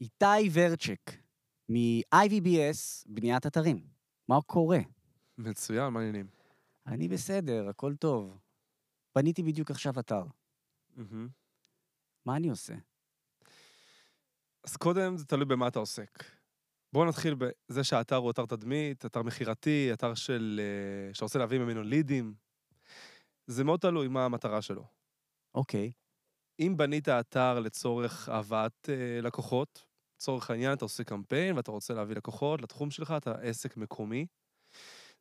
איתי ורצ'ק, מ-IVBS, בניית אתרים. מה קורה? מצוין, מה העניינים? אני בסדר, הכל טוב. בניתי בדיוק עכשיו אתר. מהמם. מה אני עושה? אז קודם זה תלוי במה אתה עוסק. בואו נתחיל בזה שהאתר הוא אתר תדמית, אתר מכירתי, אתר של... אה, שאתה רוצה להביא ממנו לידים. זה מאוד תלוי מה המטרה שלו. אוקיי, אם בנית אתר לצורך הבאת אה, לקוחות, לצורך העניין אתה עושה קמפיין ואתה רוצה להביא לקוחות לתחום שלך, אתה עסק מקומי,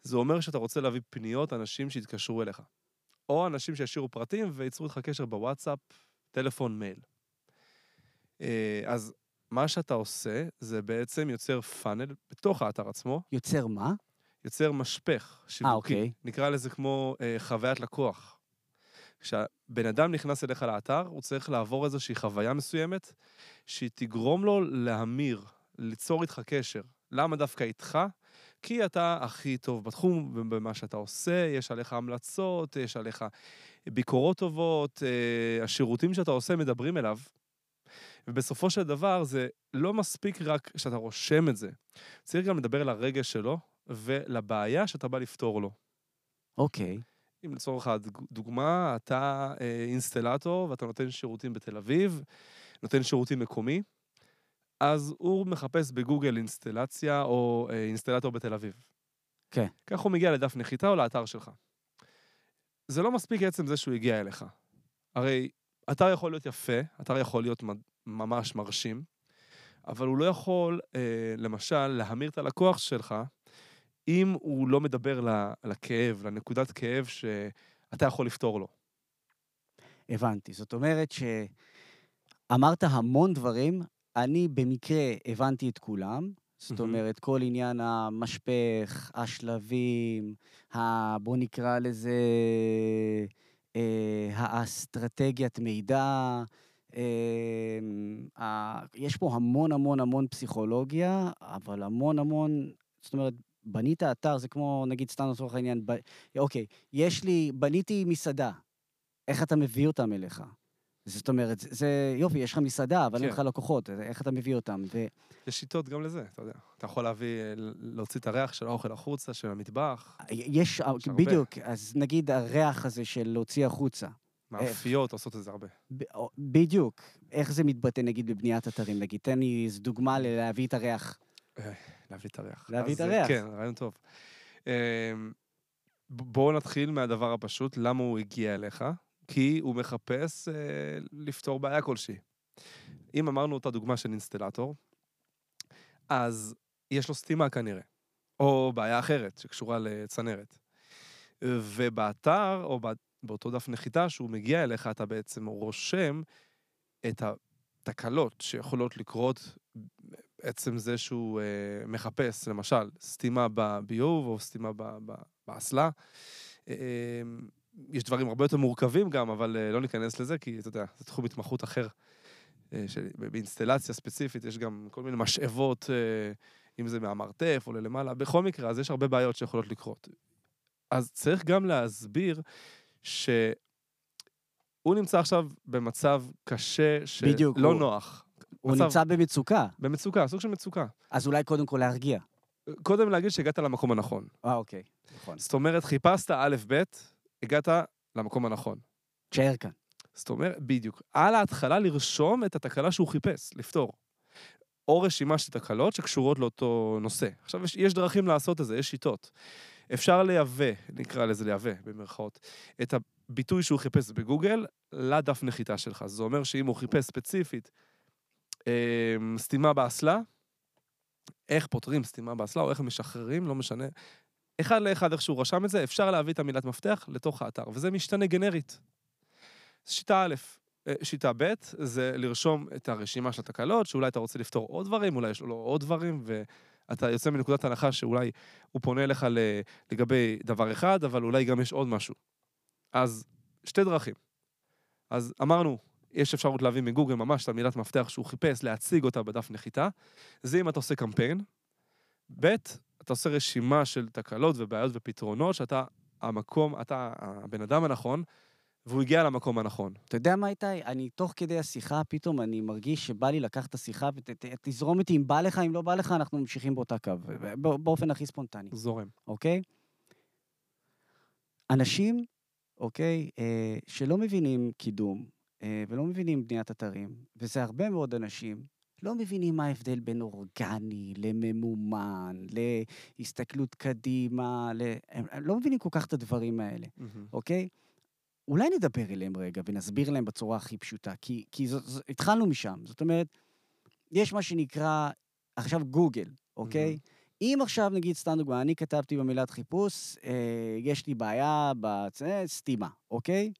זה אומר שאתה רוצה להביא פניות, אנשים שיתקשרו אליך. או אנשים שישאירו פרטים וייצרו איתך קשר בוואטסאפ, טלפון, מייל. אה, אז מה שאתה עושה, זה בעצם יוצר פאנל בתוך האתר עצמו, יוצר מה? יוצר משפך שיווקי. אוקיי. נקרא לזה כמו אה, חוויית לקוח. כשבן אדם נכנס אליך לאתר, הוא צריך לעבור איזושהי חוויה מסוימת, שהיא תגרום לו להמיר, ליצור איתך קשר. למה דווקא איתך? כי אתה הכי טוב בתחום, במה שאתה עושה, יש עליך המלצות, יש עליך ביקורות טובות, אה, השירותים שאתה עושה מדברים אליו. ובסופו של דבר זה לא מספיק רק שאתה רושם את זה, צריך גם לדבר על הרגש שלו ולבעיה שאתה בא לפתור לו. אוקיי. אם לצורך הדוגמה, אתה אה, אינסטלטור ואתה נותן שירותים בתל אביב, נותן שירותים מקומי, אז הוא מחפש בגוגל אינסטלציה או אה, אינסטלטור בתל אביב. כן. כך הוא מגיע לדף נחיתה או לאתר שלך. זה לא מספיק עצם זה שהוא הגיע אליך. הרי אתר יכול להיות יפה, אתר יכול להיות ממש מרשים, אבל הוא לא יכול, אה, למשל, להמיר את הלקוח שלך אם הוא לא מדבר לכאב, לנקודת כאב שאתה יכול לפתור לו. הבנתי. זאת אומרת שאמרת המון דברים, אני במקרה הבנתי את כולם. זאת. אומרת, כל עניין המשפך, השלבים, ה... בוא נקרא לזה אה, האסטרטגיית מידע. אה, ה... יש פה המון המון המון פסיכולוגיה, אבל המון המון, זאת אומרת, בנית אתר, זה כמו, נגיד, סתם לצורך העניין, ב... אוקיי, יש לי, בניתי מסעדה, איך אתה מביא אותם אליך? זאת אומרת, זה, יופי, יש לך מסעדה, אבל אין כן. לך לקוחות, איך אתה מביא אותם? ו... יש שיטות גם לזה, אתה יודע. אתה יכול להביא, אה, להוציא את הריח של האוכל החוצה, של המטבח, יש, הרבה. בדיוק, אז נגיד הריח הזה של להוציא החוצה. מאפיות עושות את זה הרבה. ב- בדיוק. איך זה מתבטא, נגיד, בבניית אתרים? נגיד, תן לי איזו דוגמה ללהביא את הריח. להביא את הריח. להביא את אה, הריח. כן, רעיון טוב. ב- בואו נתחיל מהדבר הפשוט, למה הוא הגיע אליך? כי הוא מחפש אה, לפתור בעיה כלשהי. אם אמרנו אותה דוגמה של אינסטלטור, אז יש לו סתימה כנראה, או בעיה אחרת שקשורה לצנרת. ובאתר, או בא- באותו דף נחיתה שהוא מגיע אליך, אתה בעצם רושם את התקלות שיכולות לקרות עצם זה שהוא אה, מחפש, למשל, סתימה בביוב או סתימה באסלה. אה, יש דברים הרבה יותר מורכבים גם, אבל אה, לא ניכנס לזה, כי אתה יודע, זה תחום התמחות אחר. אה, של, באינסטלציה ספציפית יש גם כל מיני משאבות, אה, אם זה מהמרתף או ללמעלה. בכל מקרה, אז יש הרבה בעיות שיכולות לקרות. אז צריך גם להסביר שהוא נמצא עכשיו במצב קשה, בדיוק, שלא הוא- נוח. הוא מצב- נמצא במצוקה, במצוקה, סוג של מצוקה. אז אולי קודם כל להרגיע. קודם להגיד שהגעת למקום הנכון. אה, אוקיי, נכון. זאת אומרת, חיפשת א', ב', הגעת למקום הנכון. תשאר כאן. זאת אומרת, בדיוק. על ההתחלה לרשום את התקלה שהוא חיפש, לפתור. או רשימה של תקלות שקשורות לאותו נושא. עכשיו, יש, יש דרכים לעשות את זה, יש שיטות. אפשר לייבא, נקרא לזה לייבא, במרכאות, את הביטוי שהוא חיפש בגוגל לדף נחיתה שלך. זה אומר שאם הוא חיפש ספציפית סתימה באסלה, איך פותרים סתימה באסלה, או איך משחררים, לא משנה. אחד לאחד, איך שהוא רשם את זה, אפשר להביא את המילת מפתח לתוך האתר, וזה משתנה גנרית. שיטה א', אה, שיטה ב', זה לרשום את הרשימה של התקלות, שאולי אתה רוצה לפתור עוד דברים, אולי יש לו עוד דברים, ואתה יוצא מנקודת הנחה שאולי הוא פונה אליך לגבי דבר אחד, אבל אולי גם יש עוד משהו. אז שתי דרכים. אז אמרנו, יש אפשרות להביא מגוגל ממש את המילת מפתח שהוא חיפש, להציג אותה בדף נחיתה. זה אם אתה עושה קמפיין. ב', אתה עושה רשימה של תקלות ובעיות ופתרונות, שאתה המקום, אתה הבן אדם הנכון, והוא הגיע למקום הנכון. אתה יודע מה, איתי? אני, תוך כדי השיחה, פתאום אני מרגיש שבא לי לקחת את השיחה ותזרום איתי, אם בא לך, אם לא בא לך, אנחנו ממשיכים באותה קו, בא- באופן הכי ספונטני, זורם. אוקיי? אנשים, אוקיי, אה, שלא מבינים קידום ולא מבינים בניית אתרים, וזה הרבה מאוד אנשים, לא מבינים מה ההבדל בין אורגני לממומן, להסתכלות קדימה, ל... הם, לא מבינים כל כך את הדברים האלה. אוקיי? אולי נדבר אליהם רגע ונסביר להם בצורה הכי פשוטה, כי, כי זו, זו, התחלנו משם. זאת אומרת, יש מה שנקרא עכשיו גוגל, אוקיי? מהמם. אם עכשיו, נגיד, סתם דוגמא, אני כתבתי במילת חיפוש, אה, יש לי בעיה בסתימה, אוקיי?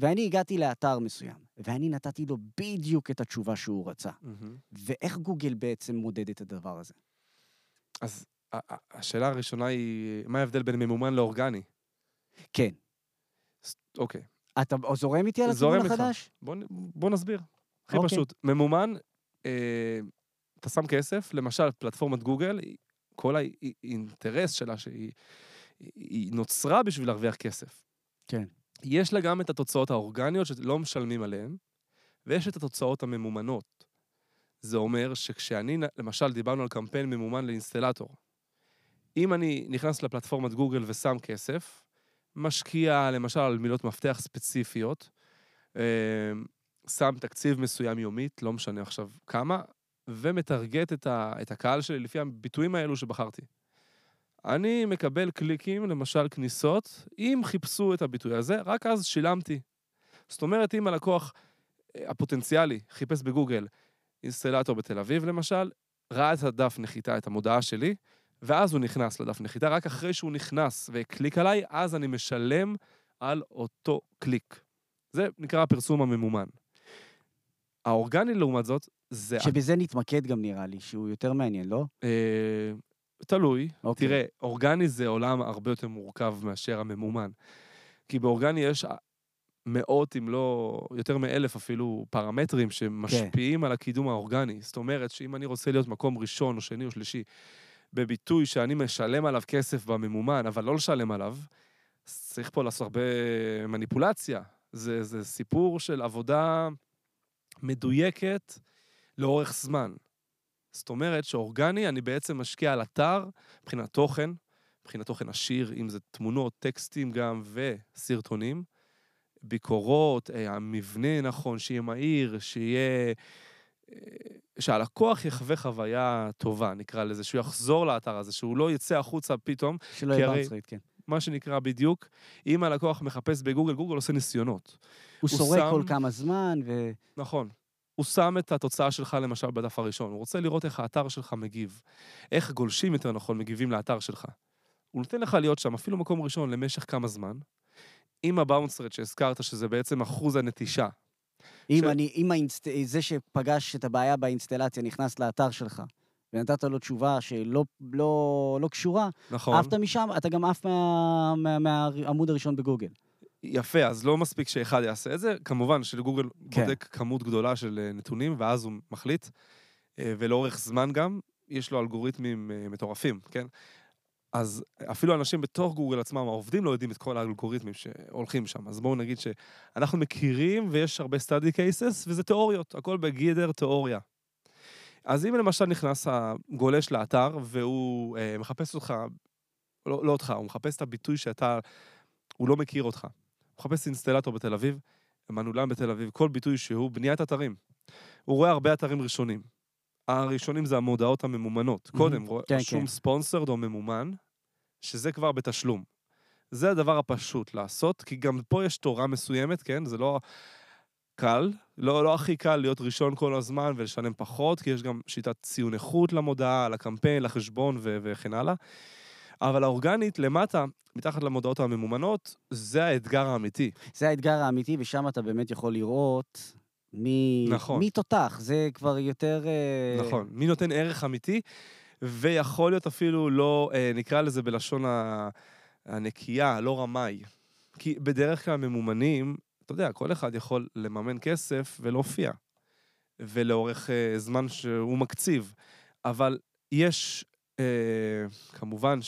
ואני הגעתי לאתר מסוים, ואני נתתי לו בדיוק את התשובה שהוא רצה. מהמם. ואיך גוגל בעצם מודד את הדבר הזה? אז השאלה הראשונה היא, מה ההבדל בין ממומן לאורגני? כן. אוקיי, אתה זורם איתי על זורם הכיוון איתך. החדש? בוא, בוא נסביר. הכי אוקיי. פשוט. ממומן, אה, אתה שם כסף, למשל, פלטפורמת גוגל, כל האי- האינטרס שלה שהיא היא- היא נוצרה בשביל להרוויח כסף. כן. יש לה גם את התוצאות האורגניות שלא משלמים עליהן, ויש את התוצאות הממומנות. זה אומר שכשאני, למשל, דיברנו על קמפיין ממומן לאינסטלטור. אם אני נכנס לפלטפורמת גוגל ושם כסף, משקיע למשל על מילות מפתח ספציפיות, אה, שם תקציב מסוים יומית, לא משנה עכשיו כמה, ומטרגט את, ה, את הקהל שלי לפי הביטויים האלו שבחרתי. אני מקבל קליקים, למשל כניסות, אם חיפשו את הביטוי הזה, רק אז שילמתי. זאת אומרת, אם הלקוח אה, הפוטנציאלי חיפש בגוגל אינסטלטור בתל אביב, למשל, ראה את הדף נחיתה, את המודעה שלי, ואז הוא נכנס לדף נחיתה, רק אחרי שהוא נכנס והקליק עליי, אז אני משלם על אותו קליק. זה נקרא הפרסום הממומן. האורגני, לעומת זאת, זה... שבזה נתמקד גם נראה לי, שהוא יותר מעניין, לא? תלוי. אוקיי. תראה, אורגני זה עולם הרבה יותר מורכב מאשר הממומן. כי באורגני יש מאות, אם לא יותר מאלף אפילו, פרמטרים שמשפיעים על הקידום האורגני. זאת אומרת שאם אני רוצה להיות מקום ראשון או שני או שלישי בביטוי שאני משלם עליו כסף בממומן, אבל לא לשלם עליו, צריך פה לעשות הרבה מניפולציה. זה, זה סיפור של עבודה מדויקת לאורך זמן. זאת אומרת שאורגני, אני בעצם משקיע על אתר מבחינת תוכן, מבחינת תוכן עשיר, אם זה תמונות, טקסטים גם וסרטונים, ביקורות, אה, המבנה נכון, שיהיה מהיר, שיהיה... אה, שהלקוח יחווה חוויה טובה, נקרא לזה, שהוא יחזור לאתר הזה, שהוא לא יצא החוצה פתאום, שלא יהיה בארצרית, כן. מה שנקרא בדיוק, אם הלקוח מחפש בגוגל, גוגל עושה ניסיונות. הוא הוא סורק שם- כל כמה זמן, ו... נכון. הוא שם את התוצאה שלך למשל בדף הראשון, הוא רוצה לראות איך האתר שלך מגיב. איך גולשים יותר נכון מגיבים לאתר שלך. הוא נותן לך להיות שם אפילו מקום ראשון למשך כמה זמן, עם הבאונס רט שהזכרת, שזה בעצם אחוז הנטישה. אם ש- אני, אם האינסט... זה שפגש את הבעיה באינסטלציה נכנס לאתר שלך, ונתת לו תשובה שלא לא, לא קשורה, נכון. עפת משם, אתה גם עף מה- מה- מהעמוד הראשון בגוגל. יפה, אז לא מספיק שאחד יעשה את זה. כמובן שלגוגל כן. בודק כמות גדולה של אה, נתונים, ואז הוא מחליט, אה, ולאורך זמן גם, יש לו אלגוריתמים אה, מטורפים, כן? אז אפילו אנשים בתוך גוגל עצמם, העובדים לא יודעים את כל האלגוריתמים שהולכים שם. אז בואו נגיד שאנחנו מכירים ויש הרבה study cases, וזה תיאוריות, הכל בגדר תיאוריה. אז אם למשל נכנס הגולש לאתר והוא אה, מחפש אותך, לא, לא אותך, הוא מחפש את הביטוי שאתה, הוא לא מכיר אותך. מחפש אינסטלטור בתל אביב, מנעולן בתל אביב, כל ביטוי שהוא בניית אתרים. הוא רואה הרבה אתרים ראשונים. הראשונים זה המודעות הממומנות. קודם, כן, רשום כן. ספונסרד או ממומן, שזה כבר בתשלום. זה הדבר הפשוט לעשות, כי גם פה יש תורה מסוימת, כן? זה לא קל, לא, לא הכי קל להיות ראשון כל הזמן ולשלם פחות, כי יש גם שיטת ציון איכות למודעה, לקמפיין, לחשבון ו- וכן הלאה. אבל האורגנית, למטה, מתחת למודעות הממומנות, זה האתגר האמיתי. זה האתגר האמיתי, ושם אתה באמת יכול לראות מי... נכון. מי תותח, זה כבר יותר... אה, נכון. מי נותן ערך אמיתי, ויכול להיות אפילו לא, אה, נקרא לזה בלשון הנקייה, לא רמאי. כי בדרך כלל ממומנים, אתה יודע, כל אחד יכול לממן כסף ולהופיע. ולאורך אה, זמן שהוא מקציב. אבל יש, כמובן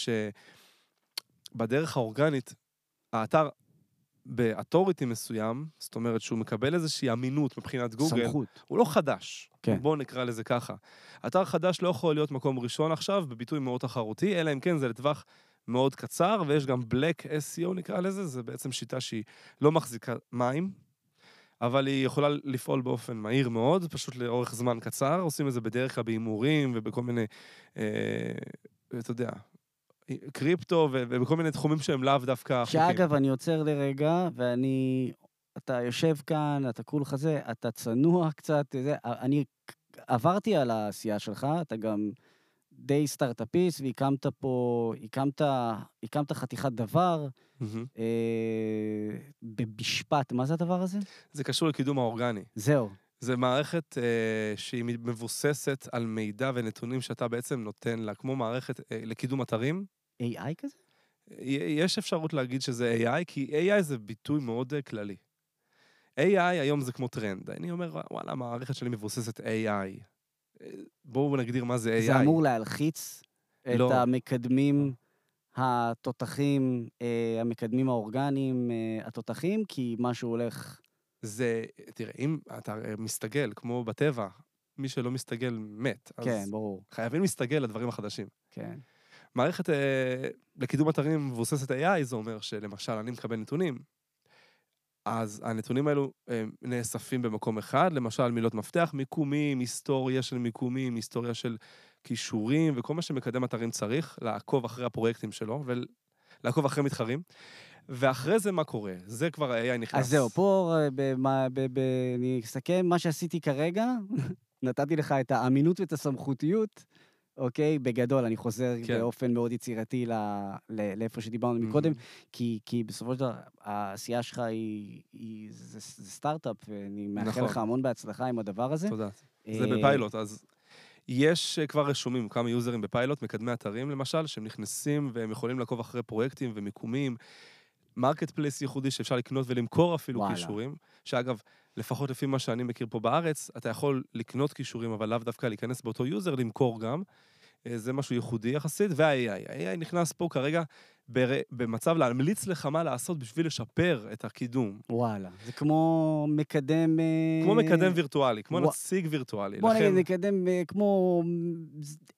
שבדרך האורגנית, האתר באתוריטי מסוים, זאת אומרת שהוא מקבל איזושהי אמינות מבחינת גוגל, סמכות. הוא לא חדש. כן. בואו נקרא לזה ככה. אתר חדש לא יכול להיות מקום ראשון עכשיו, בביטוי מאוד תחרותי, אלא אם כן זה לטווח מאוד קצר, ויש גם Black SEO נקרא לזה, זה בעצם שיטה שהיא לא מחזיקה מים, אבל היא יכולה לפעול באופן מהיר מאוד, פשוט לאורך זמן קצר, עושים את זה בדרך כלל בהימורים ובכל מיני, אה, אתה יודע, קריפטו ובכל מיני תחומים שהם לאו דווקא חוקים. שאגב, אני עוצר לרגע, ואני... אתה יושב כאן, אתה כולך זה, אתה צנוע קצת, זה, אני עברתי על העשייה שלך, אתה גם די סטארט-אפיסט, והקמת פה, הקמת, הקמת חתיכת דבר, מהמם. אה, במשפט, מה זה הדבר הזה? זה קשור לקידום האורגני. זהו. זה מערכת אה, שהיא מבוססת על מידע ונתונים שאתה בעצם נותן לה, כמו מערכת אה, לקידום אתרים. AI כזה? יש אפשרות להגיד שזה AI, כי AI זה ביטוי מאוד אה, כללי. AI היום זה כמו טרנד. אני אומר, וואלה, המערכת שלי מבוססת AI. בואו נגדיר מה זה AI. זה אמור להלחיץ את לא. המקדמים התותחים, אה, המקדמים האורגניים אה, התותחים, כי משהו הולך... זה, תראה, אם אתה מסתגל, כמו בטבע, מי שלא מסתגל מת. אז כן, ברור, חייבים להסתגל לדברים החדשים. כן. מערכת אה, לקידום אתרים מבוססת AI, זה אומר שלמשל, אני מקבל נתונים, אז הנתונים האלו נאספים במקום אחד, למשל מילות מפתח, מיקומים, היסטוריה של מיקומים, היסטוריה של כישורים, וכל מה שמקדם אתרים צריך, לעקוב אחרי הפרויקטים שלו, ולעקוב אחרי מתחרים. ואחרי זה מה קורה? זה כבר ה-AI נכנס. אז זהו, פה אה, במה- ב- ב- אני אסכם, מה שעשיתי כרגע, נתתי לך את האמינות ואת הסמכותיות, אוקיי? בגדול, אני חוזר כן. באופן מאוד יצירתי ל- ל- לאיפה שדיברנו מקודם, מהמם. כי, כי בסופו של דבר, העשייה שלך היא, היא זה, זה סטארט-אפ, ואני מאחל נכון. לך המון בהצלחה עם הדבר הזה. תודה. זה אה, בפיילוט, אז יש אה, כבר רשומים כמה יוזרים בפיילוט, מקדמי אתרים למשל, שהם נכנסים והם יכולים לעקוב אחרי פרויקטים ומיקומים. marketplace ייחודי שאפשר לקנות ולמכור אפילו וואלה. קישורים, שאגב, לפחות לפי מה שאני מכיר פה בארץ, אתה יכול לקנות קישורים, אבל לאו דווקא להיכנס באותו יוזר, למכור גם. אה, זה משהו ייחודי יחסית, וה-AI. ה-AI נכנס פה כרגע בר... במצב להמליץ לך מה לעשות בשביל לשפר את הקידום. וואלה, זה כמו מקדם... אה, כמו מקדם וירטואלי, כמו ווא- נציג וירטואלי. בוא לכן- נגיד מקדם אה, כמו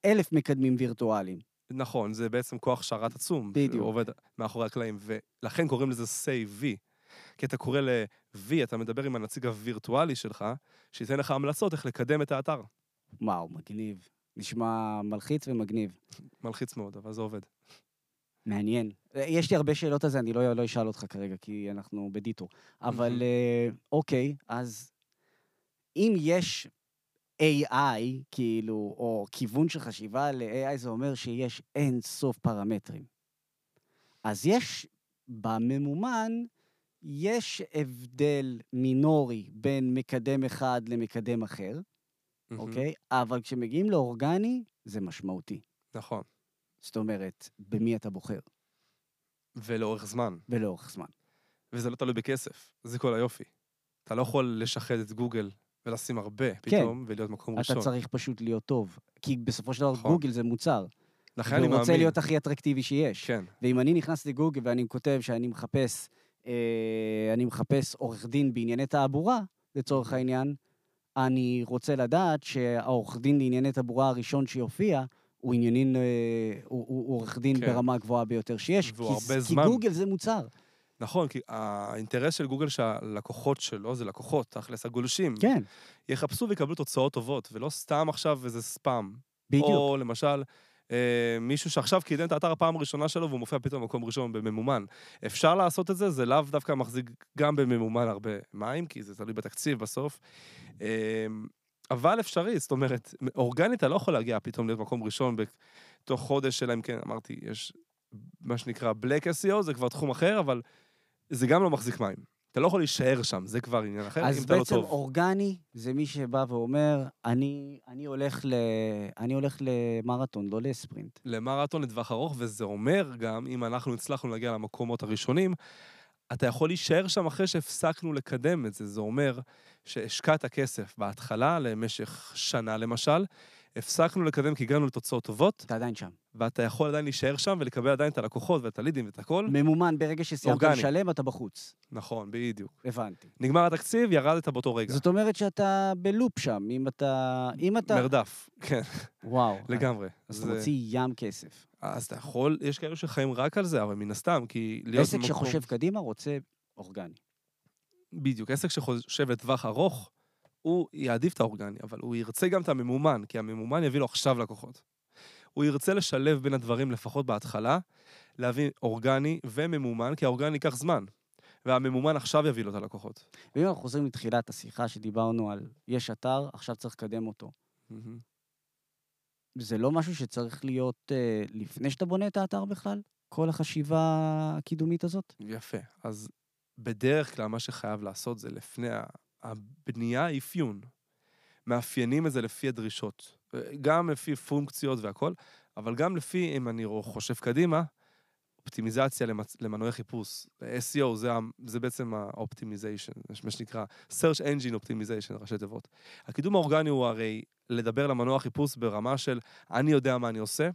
אלף מקדמים וירטואליים. נכון, זה בעצם כוח שרת עצום. בדיוק. שעובד מאחורי הקלעים, ולכן קוראים לזה V. כי אתה קורא ל-V, אתה מדבר עם הנציג הווירטואלי שלך, שייתן לך המלצות איך לקדם את האתר. וואו, מגניב. נשמע מלחיץ ומגניב. מלחיץ מאוד, אבל זה עובד. מעניין. יש לי הרבה שאלות על זה, אני לא, לא אשאל אותך כרגע, כי אנחנו בדיטור. אבל. אה, אוקיי, אז אם יש AI, כאילו, או כיוון של חשיבה ל-AI, זה אומר שיש אין סוף פרמטרים. אז יש, בממומן, יש הבדל מינורי בין מקדם אחד למקדם אחר, מהמם. אוקיי? אבל כשמגיעים לאורגני, זה משמעותי. נכון. זאת אומרת, במי אתה בוחר, ולאורך זמן. ולאורך זמן. וזה לא תלוי בכסף, זה כל היופי. אתה לא יכול לשחד את גוגל ולשים הרבה כן. פתאום, ולהיות מקום ראשון. אתה צריך פשוט להיות טוב. כי בסופו של דבר נכון. גוגל זה מוצר. לכן אני והוא רוצה מאמין. להיות הכי אטרקטיבי שיש. כן, ואם אני נכנס לגוגל ואני כותב שאני מחפש, אני מחפש עורך דין בענייני תעבורה, לצורך העניין, אני רוצה לדעת שהעורך דין לענייני תעבורה הראשון שיופיע, הוא עניינין, אה, הוא, הוא, הוא עורך דין כן. ברמה הגבוהה ביותר שיש. כי, כי זמן. גוגל זה מוצר. נכון, כי האינטרס של גוגל שהלקוחות שלו, זה לקוחות, תכלס הגולשים, כן, יחפשו ויקבלו תוצאות טובות, ולא סתם עכשיו איזה ספאם. בדיוק. או למשל, אה, מישהו שעכשיו קידם את האתר הפעם הראשונה שלו והוא מופיע פתאום במקום ראשון בממומן. אפשר לעשות את זה, זה לאו דווקא מחזיק גם בממומן הרבה מים, כי זה תלוי בתקציב בסוף. אה, אבל אפשרי, זאת אומרת, אורגנית אתה לא יכול להגיע פתאום להיות מקום ראשון בתוך חודש, אלא אם כן, אמרתי, יש מה שנקרא Black SEO, זה כבר תחום אחר, אבל זה גם לא מחזיק מים. אתה לא יכול להישאר שם, זה כבר עניין אחר, אם אז אתה לא בעצם טוב. אורגני זה מי שבא ואומר, אני, אני, הולך ל, אני הולך למרתון, לא לספרינט. למרתון לטווח ארוך, וזה אומר גם, אם אנחנו הצלחנו להגיע למקומות הראשונים, אתה יכול להישאר שם אחרי שהפסקנו לקדם את זה. זה אומר שהשקעת כסף בהתחלה, למשך שנה למשל, הפסקנו לקדם כי הגענו לתוצאות טובות, אתה עדיין שם. ואתה יכול עדיין להישאר שם ולקבל עדיין את הלקוחות ואת הלידים ואת הכל. ממומן, ברגע שסיימת אורגני. לשלם, אתה בחוץ. נכון, בדיוק. הבנתי. נגמר התקציב, ירדת באותו רגע. זאת אומרת שאתה בלופ שם, אם אתה... אם אתה... מרדף, כן, וואו. לגמרי. אז אתה זה- מוציא ים כסף. אז אתה יכול, יש כאלו שחיים רק על זה, אבל מן הסתם, כי להיות עסק במקום- שחושב קדימה רוצה אורגני. בדיוק, עסק שחושב לטווח ארוך, הוא יעדיף את האורגני, אבל הוא ירצה גם את הממומן, כי הממומן יביא לו עכשיו לקוחות. הוא ירצה לשלב בין הדברים, לפחות בהתחלה, להביא אורגני וממומן, כי האורגני ייקח זמן. והממומן עכשיו יביא לו את הלקוחות. ואם אנחנו חוזרים לתחילת השיחה שדיברנו על יש אתר, עכשיו צריך לקדם אותו. מהמם. זה לא משהו שצריך להיות אה, לפני שאתה בונה את האתר בכלל? כל החשיבה הקידומית הזאת? יפה. אז בדרך כלל מה שחייב לעשות זה לפני הבנייה, אפיון. מאפיינים את זה לפי הדרישות. גם לפי פונקציות והכל, אבל גם לפי, אם אני חושב קדימה, אופטימיזציה למצ... למנועי חיפוש. SEO זה, זה בעצם ה-Optimization, מה שנקרא Search Engine Optimization, ראשי תיבות. הקידום האורגני הוא הרי לדבר למנוע חיפוש ברמה של אני יודע מה אני עושה,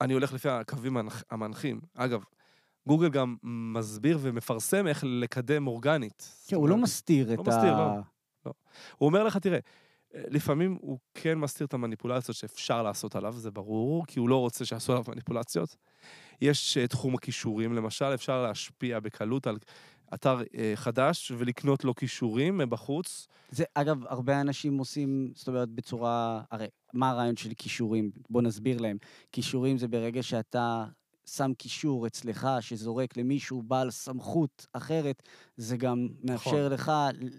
אני הולך לפי הקווים המנח- המנחים. אגב, גוגל גם מסביר ומפרסם איך לקדם אורגנית. כן, הוא לא מסתיר את לא ה... מסתיר, לא. הוא אומר לך, תראה, לפעמים הוא כן מסתיר את המניפולציות שאפשר לעשות עליו, זה ברור, כי הוא לא רוצה שיעשו עליו מניפולציות. יש אה, תחום הכישורים, למשל, אפשר להשפיע בקלות על אתר אה, חדש ולקנות לו כישורים מבחוץ. זה, אגב, הרבה אנשים עושים, זאת אומרת, בצורה... הרי, מה הרעיון של כישורים? בוא נסביר להם. כישורים זה ברגע שאתה שם קישור אצלך, שזורק למישהו בעל סמכות אחרת, זה גם מאפשר לך,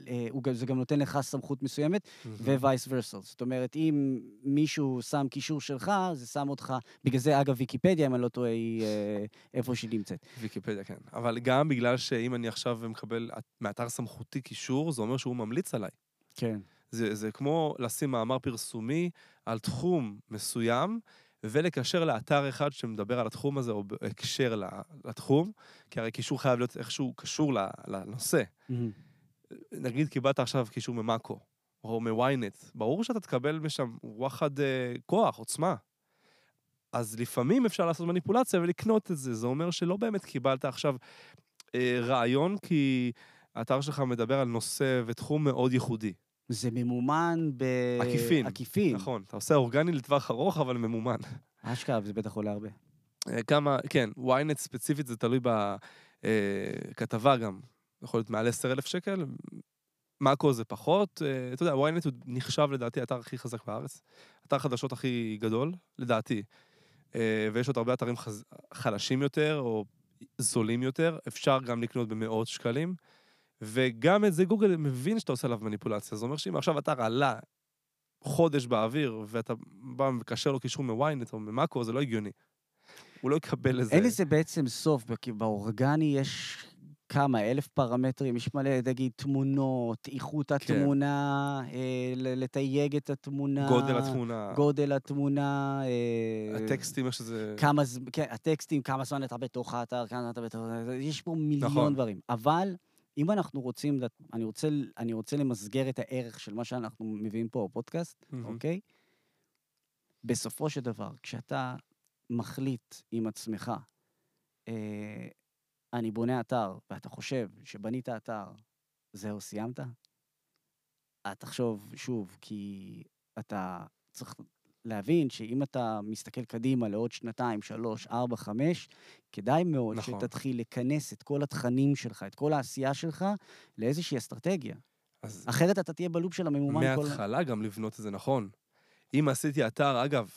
אה, זה גם נותן לך סמכות מסוימת, ו-vice versa. זאת אומרת, אם מישהו שם קישור שלך, זה שם אותך... בגלל זה, אגב, ויקיפדיה, אם אני לא טועה, היא אה, איפה שהיא נמצאת. ויקיפדיה, כן. אבל גם בגלל שאם אני עכשיו מקבל מאתר סמכותי קישור, זה אומר שהוא ממליץ עליי. כן. זה, זה כמו לשים מאמר פרסומי על תחום מסוים, ולקשר לאתר אחד שמדבר על התחום הזה, או בהקשר לתחום, כי הרי קישור חייב להיות איכשהו קשור לנושא. נגיד קיבלת עכשיו קישור ממאקו, או מוויינט, ברור שאתה תקבל משם וואחד אה, כוח, עוצמה. אז לפעמים אפשר לעשות מניפולציה ולקנות את זה. זה אומר שלא באמת קיבלת עכשיו אה, רעיון, כי האתר שלך מדבר על נושא ותחום מאוד ייחודי. זה ממומן ב... עקיפין. עקיפין. נכון, אתה עושה אורגני לטווח ארוך, אבל ממומן. אשכרה, זה בטח עולה הרבה. אה, כמה, כן, ynet ספציפית זה תלוי בכתבה גם. יכול להיות מעל 10,000 שקל, מאקו זה פחות. אה, אתה יודע, ynet הוא נחשב לדעתי האתר הכי חזק בארץ. אתר חדשות הכי גדול, לדעתי. אה, ויש עוד הרבה אתרים חז... חלשים יותר, או זולים יותר. אפשר גם לקנות במאות שקלים. וגם את זה גוגל מבין שאתה עושה עליו מניפולציה. זה אומר שאם עכשיו אתר עלה חודש באוויר, ואתה בא ומקשר לו קישור מוויינט או ממאקו, זה לא הגיוני. הוא לא יקבל לזה. אין לזה בעצם סוף, כי באורגני יש כמה, אלף פרמטרים, יש מלא, נגיד, תמונות, איכות כן. התמונה, אה, ל- לתייג את התמונה. גודל התמונה, גודל התמונה. אה, הטקסטים, יש איזה... כמה כן, הטקסטים, כמה זמן אתה בתוך האתר, כמה אתה בתוך... יש פה מיליון נכון. דברים. אבל אם אנחנו רוצים, אני רוצה, אני רוצה למסגר את הערך של מה שאנחנו מביאים פה בפודקאסט, מהמם. אוקיי? בסופו של דבר, כשאתה מחליט עם עצמך, אה, אני בונה אתר, ואתה חושב שבנית אתר, זהו, סיימת? אה, תחשוב שוב, כי אתה צריך להבין שאם אתה מסתכל קדימה לעוד שנתיים, שלוש, ארבע, חמש, כדאי מאוד נכון. שתתחיל לכנס את כל התכנים שלך, את כל העשייה שלך, לאיזושהי אסטרטגיה. אז אחרת אתה תהיה בלופ של הממומן כל... מההתחלה גם לבנות את זה נכון. אם עשיתי אתר, אגב,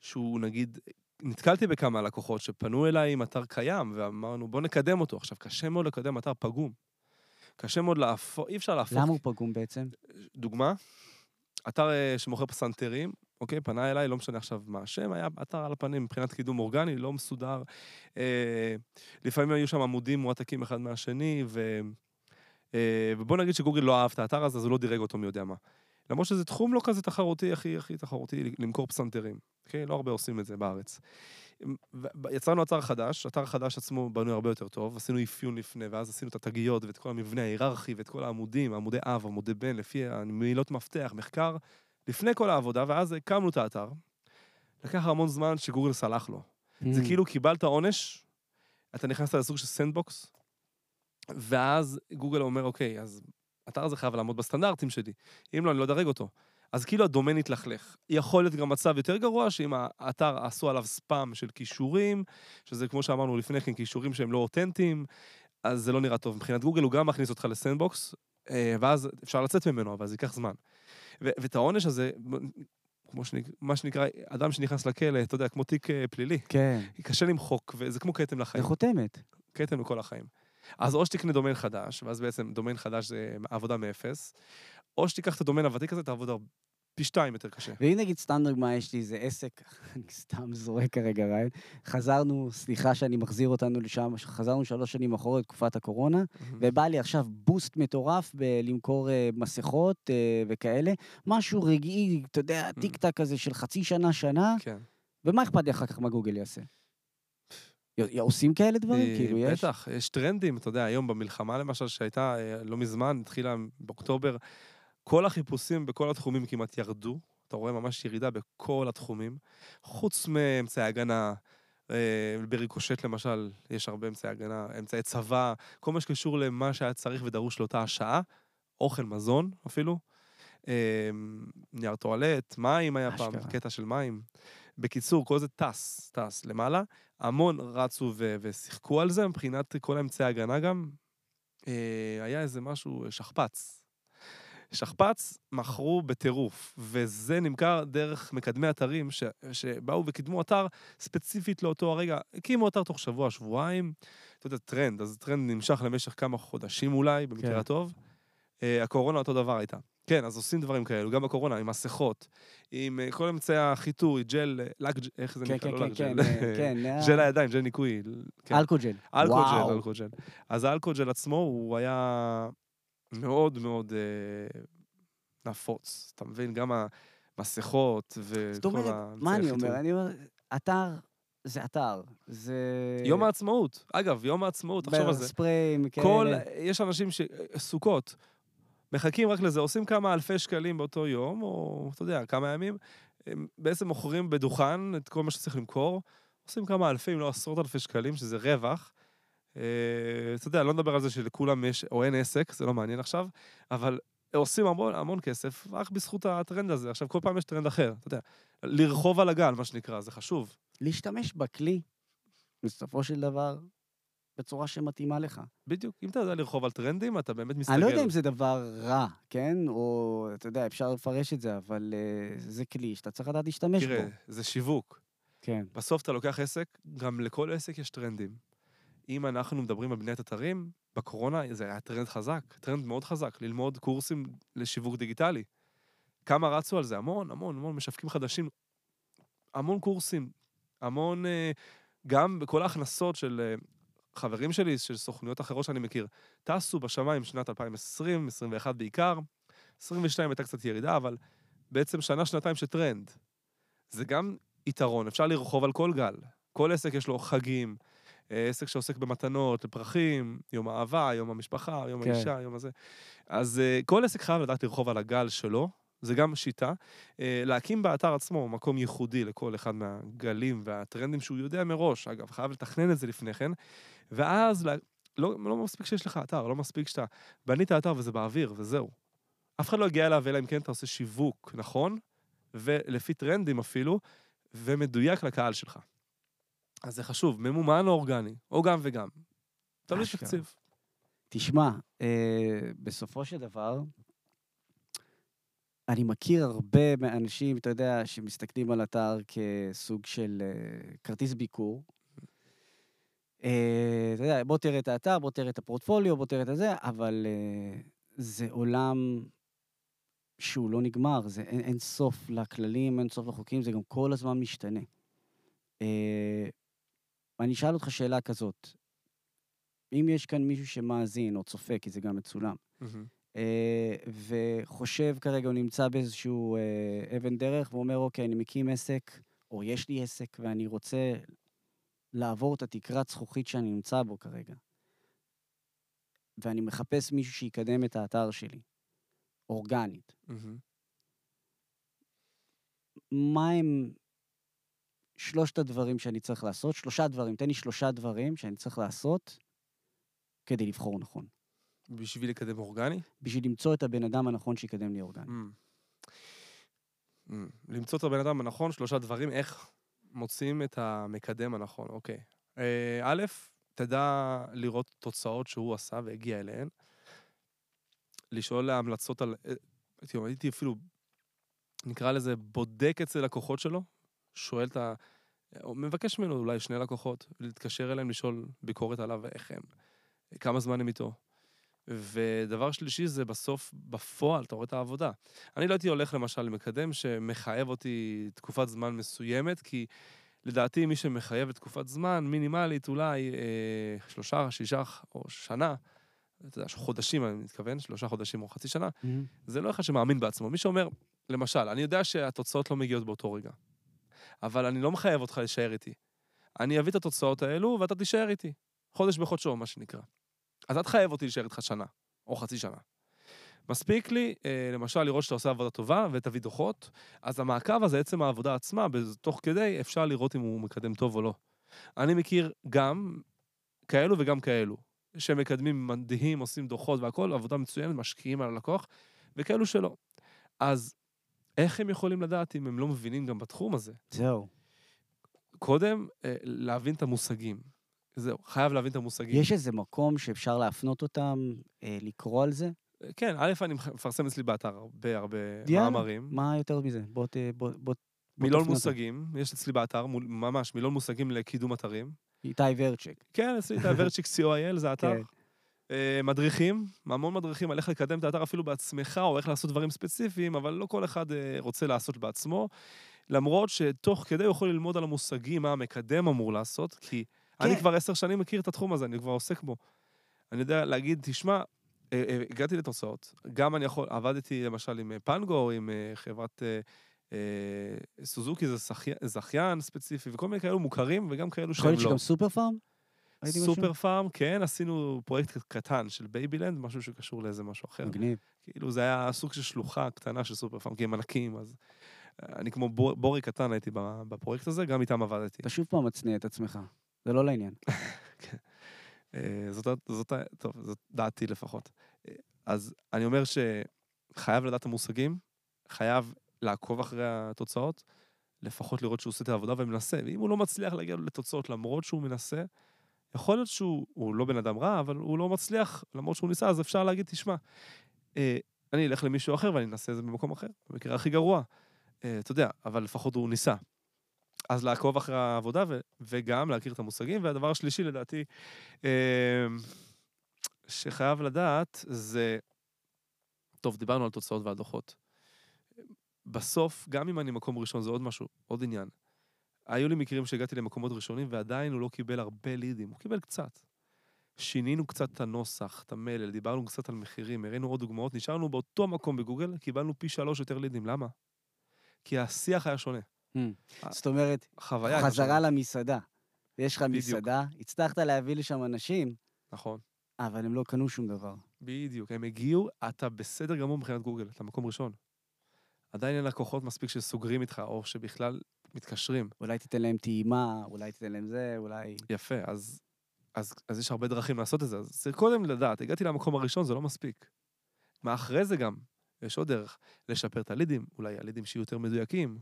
שהוא נגיד, נתקלתי בכמה לקוחות שפנו אליי עם אתר קיים, ואמרנו, בוא נקדם אותו. עכשיו, קשה מאוד לקדם אתר פגום. קשה מאוד להפוך, אי אפשר להפוך. למה הוא פגום בעצם? דוגמה, אתר אה, שמוכר פסנתרים, אוקיי, פנה אליי, לא משנה עכשיו מה השם, היה אתר על הפנים מבחינת קידום אורגני, לא מסודר. אה, לפעמים היו שם עמודים מועתקים אחד מהשני, ו... אה, ובוא נגיד שגוגל לא אהב את האתר הזה, אז הוא לא דירג אותו מי יודע מה. למרות שזה תחום לא כזה תחרותי, הכי הכי תחרותי, למכור פסנתרים. אוקיי? לא הרבה עושים את זה בארץ. יצרנו אתר חדש, אתר חדש עצמו בנוי הרבה יותר טוב, עשינו אפיון לפני, ואז עשינו את התגיות ואת כל המבנה ההיררכי ואת כל העמודים, עמודי אב, עמודי בן, לפי המילות מפתח, מחקר, לפני כל העבודה, ואז הקמנו את האתר. לקח המון זמן שגוגל סלח לו. זה Mm. כאילו קיבלת עונש, אתה נכנסת לסוג של sandbox, ואז גוגל אומר, אוקיי, אז האתר הזה חייב לעמוד בסטנדרטים שלי, אם לא, אני לא אדרג אותו. אז כאילו הדומיין התלכלך. יכול להיות גם מצב יותר גרוע, שאם האתר עשו עליו ספאם של קישורים, שזה כמו שאמרנו לפני כן, קישורים שהם לא אותנטיים, אז זה לא נראה טוב. מבחינת גוגל הוא גם מכניס אותך ל sandbox, אה, ואז אפשר לצאת ממנו, אבל זה ייקח זמן. ו- ואת העונש הזה, כמו שנק... מה שנקרא, אדם שנכנס לכלא, אתה יודע, כמו תיק אה, פלילי, כן, קשה למחוק, וזה כמו כתם זה לחיים. חותמת. כתם לכל החיים. אז או שתקנה דומיין חדש, ואז בעצם דומיין חדש זה עבודה מאפס, או שתיקח את הדומיין הוותיק הזה, תעבוד פי שתיים יותר קשה. ואם נגיד סתם דוגמה, יש לי איזה עסק, אני סתם זורק כרגע רעיון, חזרנו, סליחה שאני מחזיר אותנו לשם, חזרנו שלוש שנים אחורה לתקופת הקורונה, ובא לי עכשיו בוסט מטורף בלמכור אה, מסכות אה, וכאלה, משהו רגעי, אתה יודע, טיק טק כזה של חצי שנה, שנה, כן. ומה אכפת לי אחר כך מה גוגל יעשה? עושים כאלה דברים? אה, כאילו, יש? בטח, יש טרנדים, אתה יודע, היום במלחמה למשל, שהייתה לא מזמן, התחילה באוקטובר, כל החיפושים בכל התחומים כמעט ירדו. אתה רואה ממש ירידה בכל התחומים, חוץ מאמצעי הגנה. אה, בריקושט למשל, יש הרבה אמצעי הגנה, אמצעי צבא, כל מה שקשור למה שהיה צריך ודרוש לאותה השעה, אוכל, מזון אפילו, אה, נייר טואלט, מים היה פעם, אשכרה. קטע של מים. בקיצור, כל זה טס, טס למעלה. המון רצו ו- ושיחקו על זה, מבחינת כל האמצעי ההגנה גם. אה, היה איזה משהו, שכפ"ץ. שכפ"ץ מכרו בטירוף, וזה נמכר דרך מקדמי אתרים ש- שבאו וקידמו אתר ספציפית לאותו הרגע. הקימו אתר תוך שבוע, שבועיים. אתה יודע, טרנד, אז טרנד נמשך למשך כמה חודשים אולי, במקרה כן. הטוב. אה, הקורונה אותו דבר הייתה. כן, אז עושים דברים כאלו, גם בקורונה, עם מסכות, עם אה, כל אמצעי החיטוי, ג'ל, אה, לק, איך זה כן, נקרא? כן, לא כן, כן, ג'ל. כן. ג'ל הידיים, ג'ל ניקוי. כן. אלכוג'ל, וואו. אלכוג'ל. אז האלכוג'ל עצמו, הוא היה מאוד מאוד אה, נפוץ. אתה מבין? גם המסכות וכל זאת אומרת, מה אני. אומר? אני אומר, אתר זה אתר. זה... יום העצמאות. אגב, יום העצמאות, תחשוב על זה. ספריים כאלה. כל, יש אנשים ש... סוכות, מחכים רק לזה, עושים כמה אלפי שקלים באותו יום, או אתה יודע, כמה ימים, הם בעצם מוכרים בדוכן את כל מה שצריך למכור, עושים כמה אלפי, אם לא עשרות אלפי שקלים, שזה רווח. אה, אתה יודע, לא נדבר על זה שלכולם יש, או אין עסק, זה לא מעניין עכשיו, אבל עושים המון, המון כסף רק בזכות הטרנד הזה. עכשיו, כל פעם יש טרנד אחר, אתה יודע, לרכוב על הגל, מה שנקרא, זה חשוב. להשתמש בכלי, בסופו של דבר, בצורה שמתאימה לך. בדיוק, אם אתה יודע לרכוב על טרנדים, אתה באמת מסתגל. אני לא יודע אם זה דבר רע, כן? או, אתה יודע, אפשר לפרש את זה, אבל uh, זה כלי שאתה צריך לדעת להשתמש תראה, בו. זה שיווק. כן. בסוף אתה לוקח עסק, גם לכל עסק יש טרנדים. אם אנחנו מדברים על בניית אתרים, בקורונה זה היה טרנד חזק, טרנד מאוד חזק, ללמוד קורסים לשיווק דיגיטלי. כמה רצו על זה? המון, המון, המון משווקים חדשים, המון קורסים, המון, אה, גם בכל ההכנסות של אה, חברים שלי, של סוכנויות אחרות שאני מכיר, טסו בשמיים שנת 2020, 2021 בעיקר, 22 הייתה קצת ירידה, אבל בעצם שנה, שנתיים של טרנד. זה גם יתרון, אפשר לרחוב על כל גל. כל עסק יש לו חגים, עסק שעוסק במתנות, לפרחים, יום האהבה, יום המשפחה, יום כן. האישה, יום הזה. אז אה, כל עסק חייב לדעת לרחוב על הגל שלו, זה גם שיטה. אה, להקים באתר עצמו מקום ייחודי לכל אחד מהגלים והטרנדים שהוא יודע מראש, אגב, חייב לתכנן את זה לפני כן, ואז. לא, לא מספיק שיש לך אתר, לא מספיק שאתה בנית אתר וזה באוויר, וזהו. אף אחד לא יגיע אליו, אלא אם כן אתה עושה שיווק נכון, ולפי טרנדים אפילו, ומדויק לקהל שלך. אז זה חשוב, ממומן או אורגני, או גם וגם. תלוי. תקציב. תשמע, אה, בסופו של דבר, אני מכיר הרבה מהאנשים, אתה יודע, שמסתכלים על אתר כסוג של אה, כרטיס ביקור. אה, אתה יודע, בוא תראה את האתר, בוא תראה את הפורטפוליו, בוא תראה את הזה, אבל אה, זה עולם שהוא לא נגמר, זה אין, אין סוף לכללים, אין סוף לחוקים, זה גם כל הזמן משתנה. אה, אני אשאל אותך שאלה כזאת, אם יש כאן מישהו שמאזין או צופה, כי זה גם מצולם. אה, וחושב כרגע, הוא נמצא באיזשהו אה, אבן דרך, ואומר, אוקיי, אני מקים עסק, או יש לי עסק, ואני רוצה לעבור את התקרת זכוכית שאני נמצא בו כרגע, ואני מחפש מישהו שיקדם את האתר שלי, אורגנית. מהמם. מה הם שלושת הדברים שאני צריך לעשות, שלושה דברים, תן לי שלושה דברים שאני צריך לעשות כדי לבחור נכון. בשביל לקדם אורגני? בשביל למצוא את הבן אדם הנכון שיקדם לי אורגני. Mm. Mm. למצוא את הבן אדם הנכון, שלושה דברים, איך מוצאים את המקדם הנכון, אוקיי. אה, א', תדע לראות תוצאות שהוא עשה והגיע אליהן. לשאול להמלצות על... אה, הייתי אפילו, נקרא לזה, בודק אצל לקוחות שלו, שואל את ה... או מבקש ממנו אולי שני לקוחות, להתקשר אליהם, לשאול ביקורת עליו איך הם, כמה זמן הם איתו. ודבר שלישי זה בסוף, בפועל, אתה רואה את העבודה. אני לא הייתי הולך למשל למקדם שמחייב אותי תקופת זמן מסוימת, כי לדעתי מי שמחייב תקופת זמן מינימלית, אולי אה, שלושה, שישה או שנה, אתה יודע, חודשים אני מתכוון, שלושה חודשים או חצי שנה, Mm-hmm. זה לא אחד שמאמין בעצמו. מי שאומר, למשל, אני יודע שהתוצאות לא מגיעות באותו רגע, אבל אני לא מחייב אותך להישאר איתי. אני אביא את התוצאות האלו ואתה תישאר איתי. חודש בחודשו, מה שנקרא. אז אל תחייב אותי להישאר איתך שנה, או חצי שנה. מספיק לי, אה, למשל, לראות שאתה עושה עבודה טובה ותביא דוחות, אז המעקב הזה, עצם העבודה עצמה, תוך כדי, אפשר לראות אם הוא מקדם טוב או לא. אני מכיר גם כאלו וגם כאלו, שמקדמים מדהים, עושים דוחות והכול, עבודה מצוינת, משקיעים על הלקוח, וכאלו שלא. אז איך הם יכולים לדעת אם הם לא מבינים גם בתחום הזה? זהו. קודם, אה, להבין את המושגים. זהו, חייב להבין את המושגים. יש איזה מקום שאפשר להפנות אותם, אה, לקרוא על זה? כן, א', אני מפרסם אצלי באתר הרבה הרבה יאללה, מאמרים. מה יותר מזה? בוא ת... בוא... בוא... מילון. מושגים, יש אצלי באתר, ממש, מילון מושגים לקידום אתרים. איתי ורצ'ק. כן, אצלי את הוורצ'יק co.il, זה האתר. אה, מדריכים, המון מדריכים על איך לקדם את האתר אפילו בעצמך, או איך לעשות דברים ספציפיים, אבל לא כל אחד אה, רוצה לעשות בעצמו. למרות שתוך כדי הוא יכול ללמוד על המושגים, מה המקדם אמור לעשות, כי אני כן. כבר עשר שנים מכיר את התחום הזה, אני כבר עוסק בו. אני יודע להגיד, תשמע, אה, הגעתי לתוצאות. גם אני יכול, עבדתי למשל עם פנגו, עם חברת סוזוקי, זה זכיין ספציפי, וכל מיני כאלו מוכרים, וגם כאלו יכול שהם להיות לא. שגם סופר פארם? ראיתי משהו? סופר פארם, כן, עשינו פרויקט קטן של בייבילנד, משהו שקשור לאיזה משהו אחר. מגניב. כאילו זה היה סוג של שלוחה קטנה של סופר פארם, כי הם ענקים, אז אה, אני כמו בורג, בורג קטן הייתי בפרויקט הזה, גם איתם עבדתי. אתה שוב פעם מצניע את עצמך. זה לא לעניין. אה, זאת, זאת, טוב, זאת דעתי לפחות. אה, אז אני אומר שחייב לדעת את המושגים, חייב לעקוב אחרי התוצאות, לפחות לראות שהוא עושה את העבודה ומנסה. ואם הוא לא מצליח להגיע לתוצאות למרות שהוא מנסה, יכול להיות שהוא הוא לא בן אדם רע, אבל הוא לא מצליח למרות שהוא ניסה, אז אפשר להגיד, תשמע, אה, אני אלך למישהו אחר ואני אנסה את זה במקום אחר, במקרה הכי גרוע. אה, אתה יודע, אבל לפחות הוא ניסה. אז לעקוב אחרי העבודה ו- וגם להכיר את המושגים. והדבר השלישי, לדעתי, אה, שחייב לדעת זה, טוב, דיברנו על תוצאות ועל דוחות. בסוף, גם אם אני מקום ראשון, זה עוד משהו, עוד עניין. היו לי מקרים שהגעתי למקומות ראשונים ועדיין הוא לא קיבל הרבה לידים, הוא קיבל קצת. שינינו קצת את הנוסח, את המלל, דיברנו קצת על מחירים, הראינו עוד דוגמאות, נשארנו באותו מקום בגוגל, קיבלנו פי שלוש יותר לידים, למה? כי השיח היה שונה. Hmm. זאת אומרת, חזרה. למסעדה. יש לך. מסעדה, הצלחת להביא לשם אנשים, נכון. אבל הם לא קנו שום דבר. בדיוק, הם הגיעו, אתה בסדר גמור מבחינת גוגל, אתה מקום ראשון. עדיין אין לקוחות מספיק שסוגרים איתך, או שבכלל מתקשרים. אולי תיתן להם טעימה, אולי תיתן להם זה, אולי... יפה, אז, אז, אז יש הרבה דרכים לעשות את זה. אז צריך קודם לדעת, הגעתי למקום הראשון, זה לא מספיק. מה אחרי זה גם, יש עוד דרך, לשפר את הלידים, אולי הלידים שיהיו יותר מדויקים.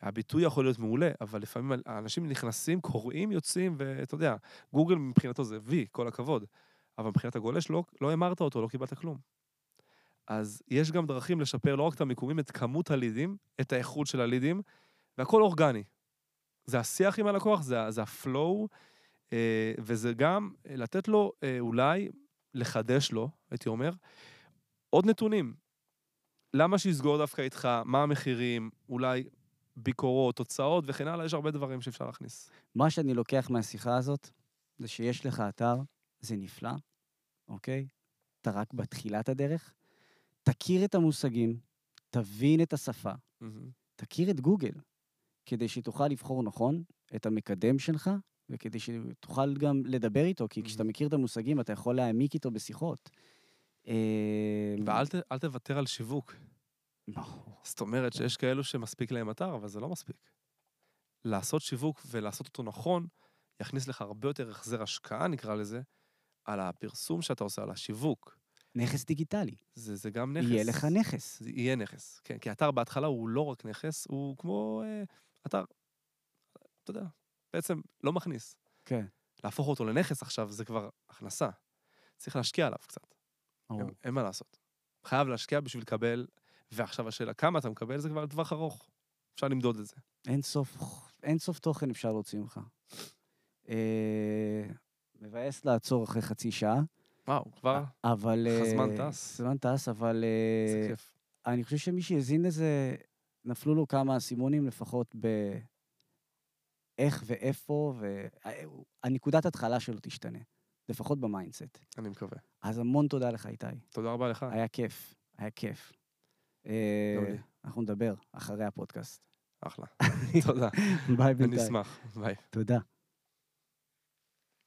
הביטוי יכול להיות מעולה, אבל לפעמים האנשים נכנסים, קוראים, יוצאים, ואתה יודע, גוגל מבחינתו זה וי, כל הכבוד. אבל מבחינת הגולש לא, לא המרת אותו, לא קיבלת כלום. אז יש גם דרכים לשפר לא רק את המיקומים, את כמות הלידים, את האיכות של הלידים, והכל אורגני. זה השיח עם הלקוח, זה, זה הפלואו, אה, וזה גם לתת לו, אה, אולי, לחדש לו, הייתי אומר, עוד נתונים. למה שיסגור דווקא איתך, מה המחירים, אולי ביקורות, תוצאות וכן הלאה, יש הרבה דברים שאפשר להכניס. מה שאני לוקח מהשיחה הזאת, זה שיש לך אתר, זה נפלא, אוקיי? אתה רק בתחילת הדרך. תכיר את המושגים, תבין את השפה, תכיר את גוגל, כדי שתוכל לבחור נכון את המקדם שלך, וכדי שתוכל גם לדבר איתו, כי כשאתה מכיר את המושגים, אתה יכול להעמיק איתו בשיחות. אה, ואל תוותר על שיווק. ברור. זאת אומרת שיש כאלו שמספיק להם אתר, אבל זה לא מספיק. לעשות שיווק ולעשות אותו נכון, יכניס לך הרבה יותר החזר השקעה, נקרא לזה, על הפרסום שאתה עושה, על השיווק. נכס דיגיטלי. זה, זה גם נכס. יהיה לך נכס. זה יהיה נכס, כן. כי אתר בהתחלה הוא לא רק נכס, הוא כמו אה, אתר, אתה יודע, בעצם לא מכניס. כן. להפוך אותו לנכס עכשיו זה כבר הכנסה. צריך להשקיע עליו קצת, ברור. אין, אין מה לעשות. חייב להשקיע בשביל לקבל, ועכשיו השאלה כמה אתה מקבל זה כבר לטווח ארוך. אפשר למדוד את זה. אין סוף, אין סוף תוכן אפשר להוציא ממך. אה, מבאס לעצור אחרי חצי שעה, וואו, כבר אבל... איך אה, טס. הזמן טס, אבל זה אה, כיף. אני חושב שמי שהאזין לזה, נפלו לו כמה אסימונים לפחות ב... איך ואיפה, והנקודת התחלה שלו תשתנה, לפחות ב mindset. אני מקווה. אז המון תודה לך, איתי. תודה רבה לך. היה כיף, היה כיף. אה. אנחנו נדבר אחרי הפודקאסט. אחלה. תודה. ביי אני בינתיים. אשמח. ביי. תודה.